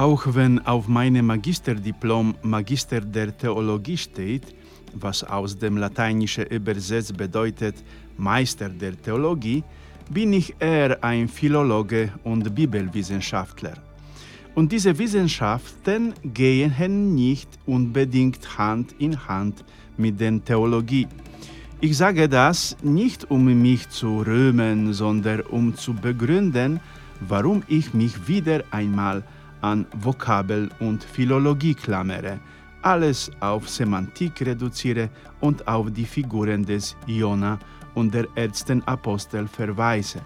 Auch wenn auf meinem Magisterdiplom Magister der Theologie steht, was aus dem Lateinischen übersetzt bedeutet Meister der Theologie, bin ich eher ein Philologe und Bibelwissenschaftler. Und diese Wissenschaften gehen nicht unbedingt Hand in Hand mit der Theologie. Ich sage das nicht, um mich zu rühmen, sondern um zu begründen, warum ich mich wieder einmal an Vokabel und Philologie klammere, alles auf Semantik reduziere und auf die Figuren des Jona und der ersten Apostel verweise.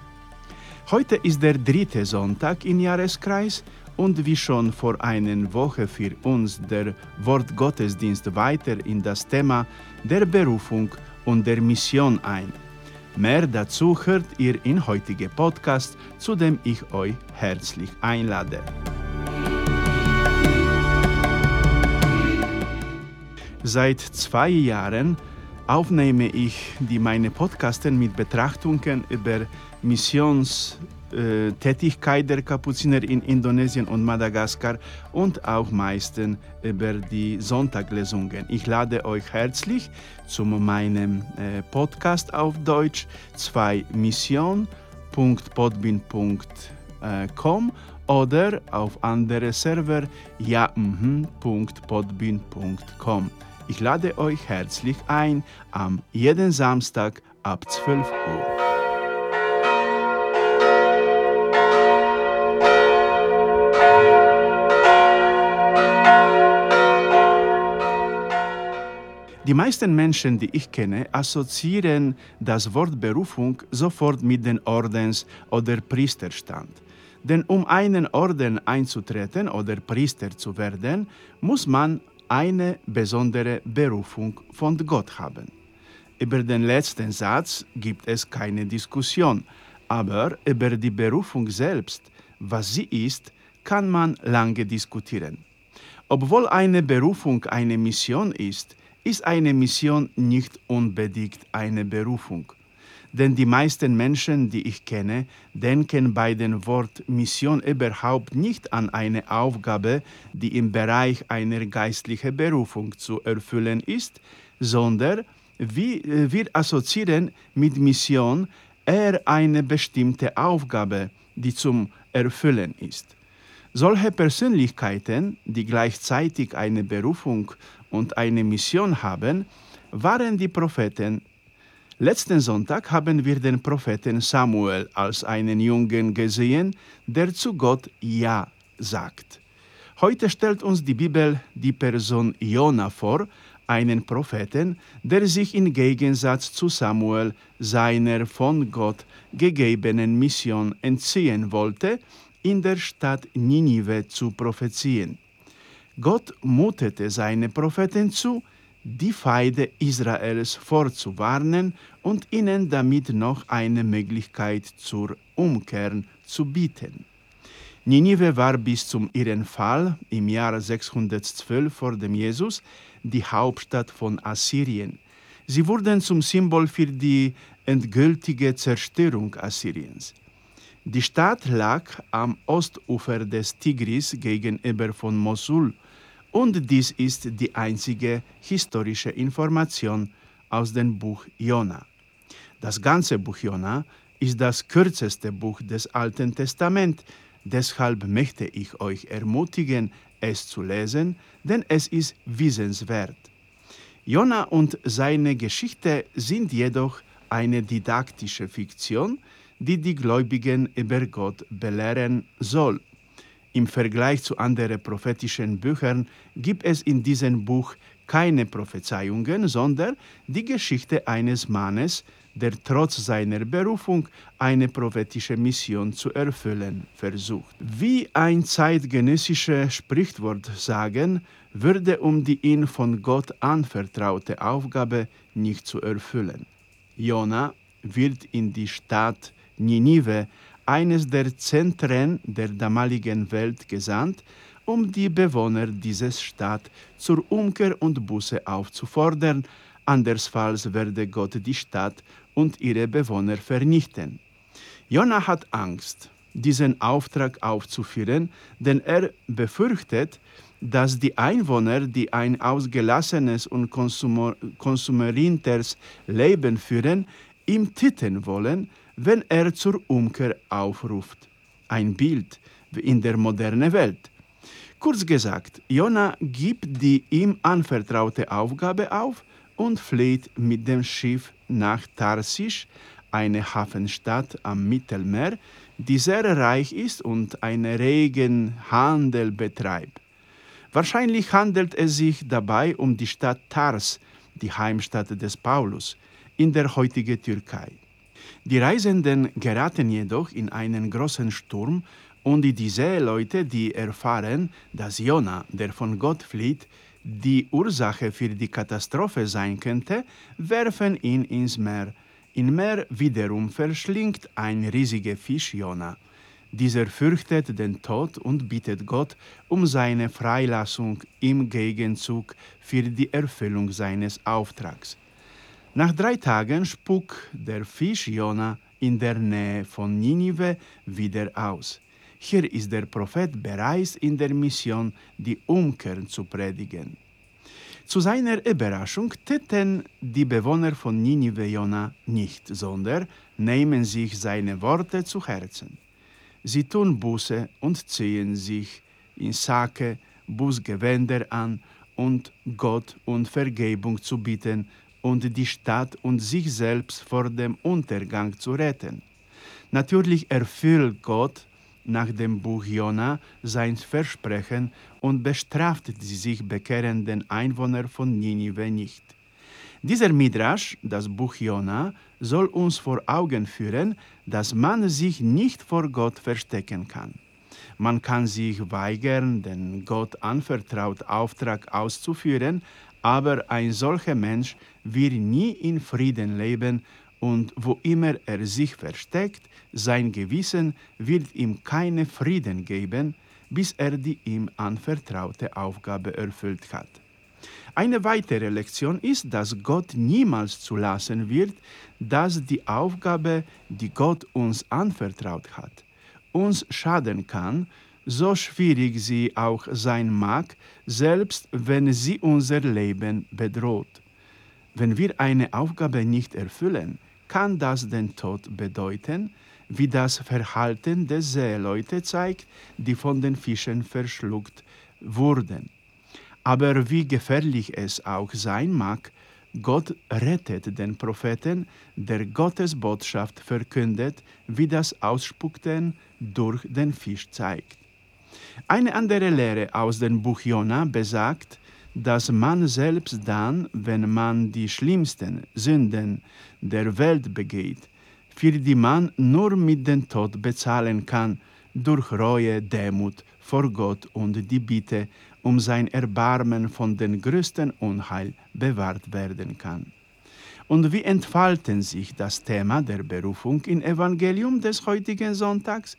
Heute ist der dritte Sonntag im Jahreskreis und wie schon vor einer Woche für uns der Wortgottesdienst weiter in das Thema der Berufung und der Mission ein. Mehr dazu hört ihr in heutige Podcast, zu dem ich euch herzlich einlade. Seit zwei Jahren aufnehme ich die meine Podcasten mit Betrachtungen über Missionstätigkeit der Kapuziner in Indonesien und Madagaskar und auch meistens über die Sonntaglesungen. Ich lade euch herzlich zu meinem äh, Podcast auf Deutsch 2 mission.podbin.com oder auf andere Server ja.podbin.com. Ich lade euch herzlich ein am jeden Samstag ab 12 Uhr. Die meisten Menschen, die ich kenne, assoziieren das Wort Berufung sofort mit dem Ordens- oder Priesterstand. Denn um einen Orden einzutreten oder Priester zu werden, muss man eine besondere Berufung von Gott haben. Über den letzten Satz gibt es keine Diskussion, aber über die Berufung selbst, was sie ist, kann man lange diskutieren. Obwohl eine Berufung eine Mission ist, ist eine Mission nicht unbedingt eine Berufung. Denn die meisten Menschen, die ich kenne, denken bei dem Wort Mission überhaupt nicht an eine Aufgabe, die im Bereich einer geistlichen Berufung zu erfüllen ist, sondern wir, wir assoziieren mit Mission eher eine bestimmte Aufgabe, die zum Erfüllen ist. Solche Persönlichkeiten, die gleichzeitig eine Berufung und eine Mission haben, waren die Propheten Letzten Sonntag haben wir den Propheten Samuel als einen Jungen gesehen, der zu Gott Ja sagt. Heute stellt uns die Bibel die Person Jona vor, einen Propheten, der sich im Gegensatz zu Samuel seiner von Gott gegebenen Mission entziehen wollte, in der Stadt Ninive zu prophezieren. Gott mutete seine Propheten zu, die Feinde Israels vorzuwarnen und ihnen damit noch eine Möglichkeit zur Umkehr zu bieten. Ninive war bis zum ihren Fall im Jahr 612 vor dem Jesus die Hauptstadt von Assyrien. Sie wurden zum Symbol für die endgültige Zerstörung Assyriens. Die Stadt lag am Ostufer des Tigris gegenüber von Mosul und dies ist die einzige historische Information aus dem Buch Jona. Das ganze Buch Jona ist das kürzeste Buch des Alten Testaments, deshalb möchte ich euch ermutigen, es zu lesen, denn es ist wissenswert. Jona und seine Geschichte sind jedoch eine didaktische Fiktion, die die Gläubigen über Gott belehren soll. Im Vergleich zu anderen prophetischen Büchern gibt es in diesem Buch keine Prophezeiungen, sondern die Geschichte eines Mannes, der trotz seiner Berufung eine prophetische Mission zu erfüllen versucht. Wie ein zeitgenössisches Sprichwort sagen, würde um die ihm von Gott anvertraute Aufgabe nicht zu erfüllen. Jona wird in die Stadt Ninive eines der Zentren der damaligen Welt gesandt, um die Bewohner dieser Stadt zur Umkehr und Buße aufzufordern, andersfalls werde Gott die Stadt und ihre Bewohner vernichten. Jona hat Angst, diesen Auftrag aufzuführen, denn er befürchtet, dass die Einwohner, die ein ausgelassenes und konsumerinteres Leben führen, ihm titten wollen, wenn er zur Umkehr aufruft. Ein Bild wie in der modernen Welt. Kurz gesagt, Jona gibt die ihm anvertraute Aufgabe auf und flieht mit dem Schiff nach Tarsisch, eine Hafenstadt am Mittelmeer, die sehr reich ist und einen regen Handel betreibt. Wahrscheinlich handelt es sich dabei um die Stadt Tars, die Heimstatt des Paulus, in der heutigen Türkei. Die Reisenden geraten jedoch in einen großen Sturm und die Seeleute, die erfahren, dass Jona, der von Gott flieht, die Ursache für die Katastrophe sein könnte, werfen ihn ins Meer. Im Meer wiederum verschlingt ein riesiger Fisch Jona. Dieser fürchtet den Tod und bittet Gott um seine Freilassung im Gegenzug für die Erfüllung seines Auftrags. Nach drei Tagen spuckt der Fisch Jona in der Nähe von Ninive wieder aus. Hier ist der Prophet bereits in der Mission, die Umkehr zu predigen. Zu seiner Überraschung täten die Bewohner von Ninive Jona nicht, sondern nehmen sich seine Worte zu Herzen. Sie tun Buße und ziehen sich in Sake Bußgewänder an und Gott um Vergebung zu bitten und die Stadt und sich selbst vor dem Untergang zu retten. Natürlich erfüllt Gott nach dem Buch Jona sein Versprechen und bestraft die sich bekehrenden Einwohner von Ninive nicht. Dieser Midrash, das Buch Jona, soll uns vor Augen führen, dass man sich nicht vor Gott verstecken kann. Man kann sich weigern, den Gott anvertraut Auftrag auszuführen, aber ein solcher Mensch wird nie in Frieden leben und wo immer er sich versteckt, sein Gewissen wird ihm keinen Frieden geben, bis er die ihm anvertraute Aufgabe erfüllt hat. Eine weitere Lektion ist, dass Gott niemals zulassen wird, dass die Aufgabe, die Gott uns anvertraut hat, uns schaden kann, so schwierig sie auch sein mag, selbst wenn sie unser Leben bedroht. Wenn wir eine Aufgabe nicht erfüllen, kann das den Tod bedeuten, wie das Verhalten der Seeleute zeigt, die von den Fischen verschluckt wurden. Aber wie gefährlich es auch sein mag, Gott rettet den Propheten, der Gottes Botschaft verkündet, wie das Ausspuckten durch den Fisch zeigt. Eine andere Lehre aus dem Buch Jona besagt, dass man selbst dann, wenn man die schlimmsten Sünden der Welt begeht, für die man nur mit dem Tod bezahlen kann, durch Reue, Demut vor Gott und die Bitte um sein Erbarmen von den größten Unheil bewahrt werden kann. Und wie entfalten sich das Thema der Berufung im Evangelium des heutigen Sonntags?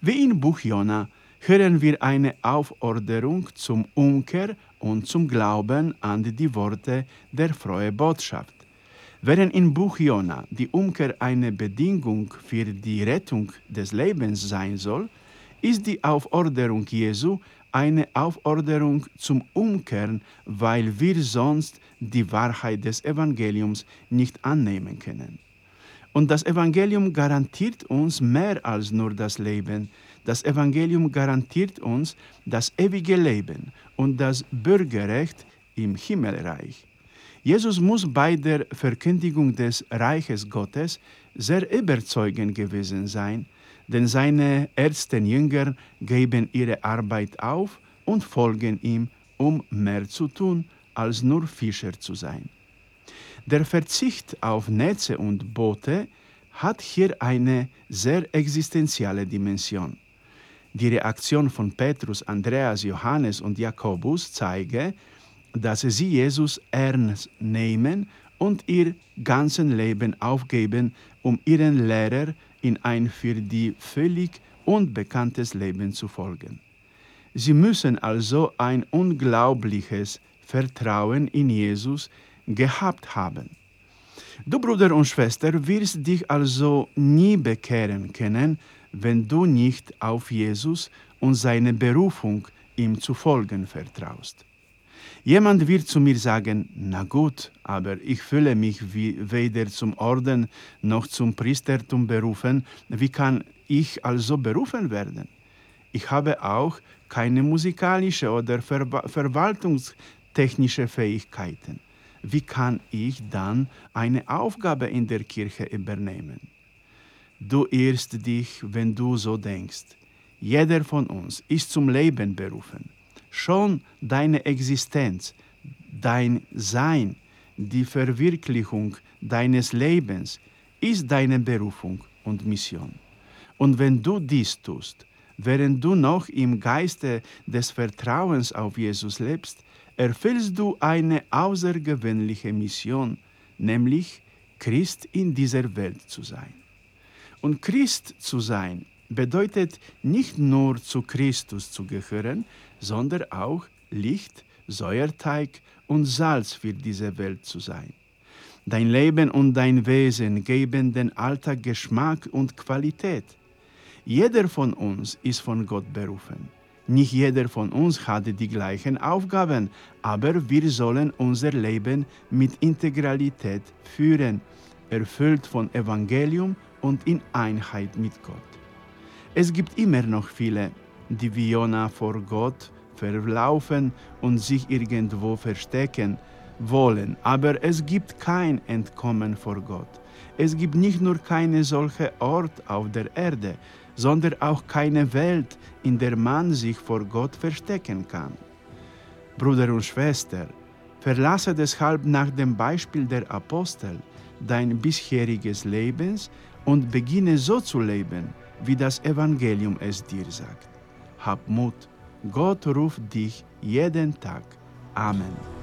Wie im Buch Jona hören wir eine Aufforderung zum Umkehr und zum Glauben an die Worte der frohen Botschaft. Während im Buch Jona die Umkehr eine Bedingung für die Rettung des Lebens sein soll, ist die Aufforderung Jesu eine Aufforderung zum Umkehren, weil wir sonst die Wahrheit des Evangeliums nicht annehmen können. Und das Evangelium garantiert uns mehr als nur das Leben. Das Evangelium garantiert uns das ewige Leben und das Bürgerrecht im Himmelreich. Jesus muss bei der Verkündigung des Reiches Gottes sehr überzeugend gewesen sein, denn seine ersten Jünger geben ihre Arbeit auf und folgen ihm, um mehr zu tun, als nur Fischer zu sein. Der Verzicht auf Netze und Boote hat hier eine sehr existenzielle Dimension. Die Reaktion von Petrus, Andreas, Johannes und Jakobus zeige, dass sie Jesus ernst nehmen und ihr ganzes Leben aufgeben, um ihren Lehrer in ein für die völlig unbekanntes Leben zu folgen. Sie müssen also ein unglaubliches Vertrauen in Jesus gehabt haben. Du Bruder und Schwester wirst dich also nie bekehren können, wenn du nicht auf Jesus und seine Berufung, ihm zu folgen, vertraust. Jemand wird zu mir sagen, na gut, aber ich fühle mich wie weder zum Orden noch zum Priestertum berufen, wie kann ich also berufen werden? Ich habe auch keine musikalische oder Ver verwaltungstechnische Fähigkeiten. Wie kann ich dann eine Aufgabe in der Kirche übernehmen? Du irrst dich, wenn du so denkst. Jeder von uns ist zum Leben berufen. Schon deine Existenz, dein Sein, die Verwirklichung deines Lebens ist deine Berufung und Mission. Und wenn du dies tust, während du noch im Geiste des Vertrauens auf Jesus lebst, erfüllst du eine außergewöhnliche Mission, nämlich Christ in dieser Welt zu sein. Und Christ zu sein bedeutet nicht nur zu Christus zu gehören, sondern auch Licht, Säuerteig und Salz für diese Welt zu sein. Dein Leben und dein Wesen geben den Alltag Geschmack und Qualität. Jeder von uns ist von Gott berufen. Nicht jeder von uns hat die gleichen Aufgaben, aber wir sollen unser Leben mit Integralität führen, erfüllt von Evangelium und in Einheit mit Gott. Es gibt immer noch viele, die wie Jona vor Gott verlaufen und sich irgendwo verstecken wollen, aber es gibt kein Entkommen vor Gott. Es gibt nicht nur keine solche Ort auf der Erde, sondern auch keine Welt, in der man sich vor Gott verstecken kann. Bruder und Schwester, verlasse deshalb nach dem Beispiel der Apostel dein bisheriges Leben und beginne so zu leben, wie das Evangelium es dir sagt. Hab Mut, Gott ruft dich jeden Tag. Amen.